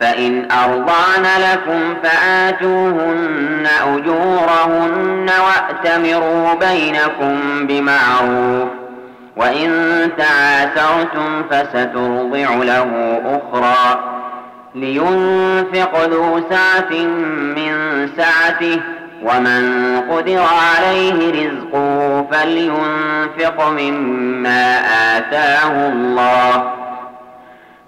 فإن أرضعن لكم فآتوهن أجورهن وأتمروا بينكم بمعروف وإن تعاسرتم فسترضع له أخرى لينفق ذو سعة من سعته ومن قدر عليه رزقه فلينفق مما آتاه الله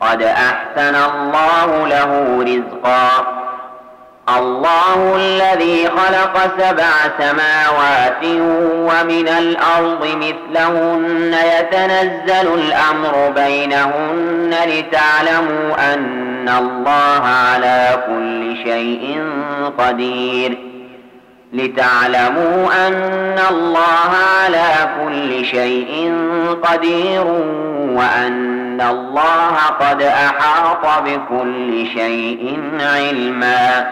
قد أحسن الله له رزقا. الله الذي خلق سبع سماوات ومن الأرض مثلهن. يتنزل الأمر بينهن لتعلموا أن الله على كل شيء قدير. لتعلموا أن الله على كل شيء قدير وأن الله قد أحاط بكل شيء علما.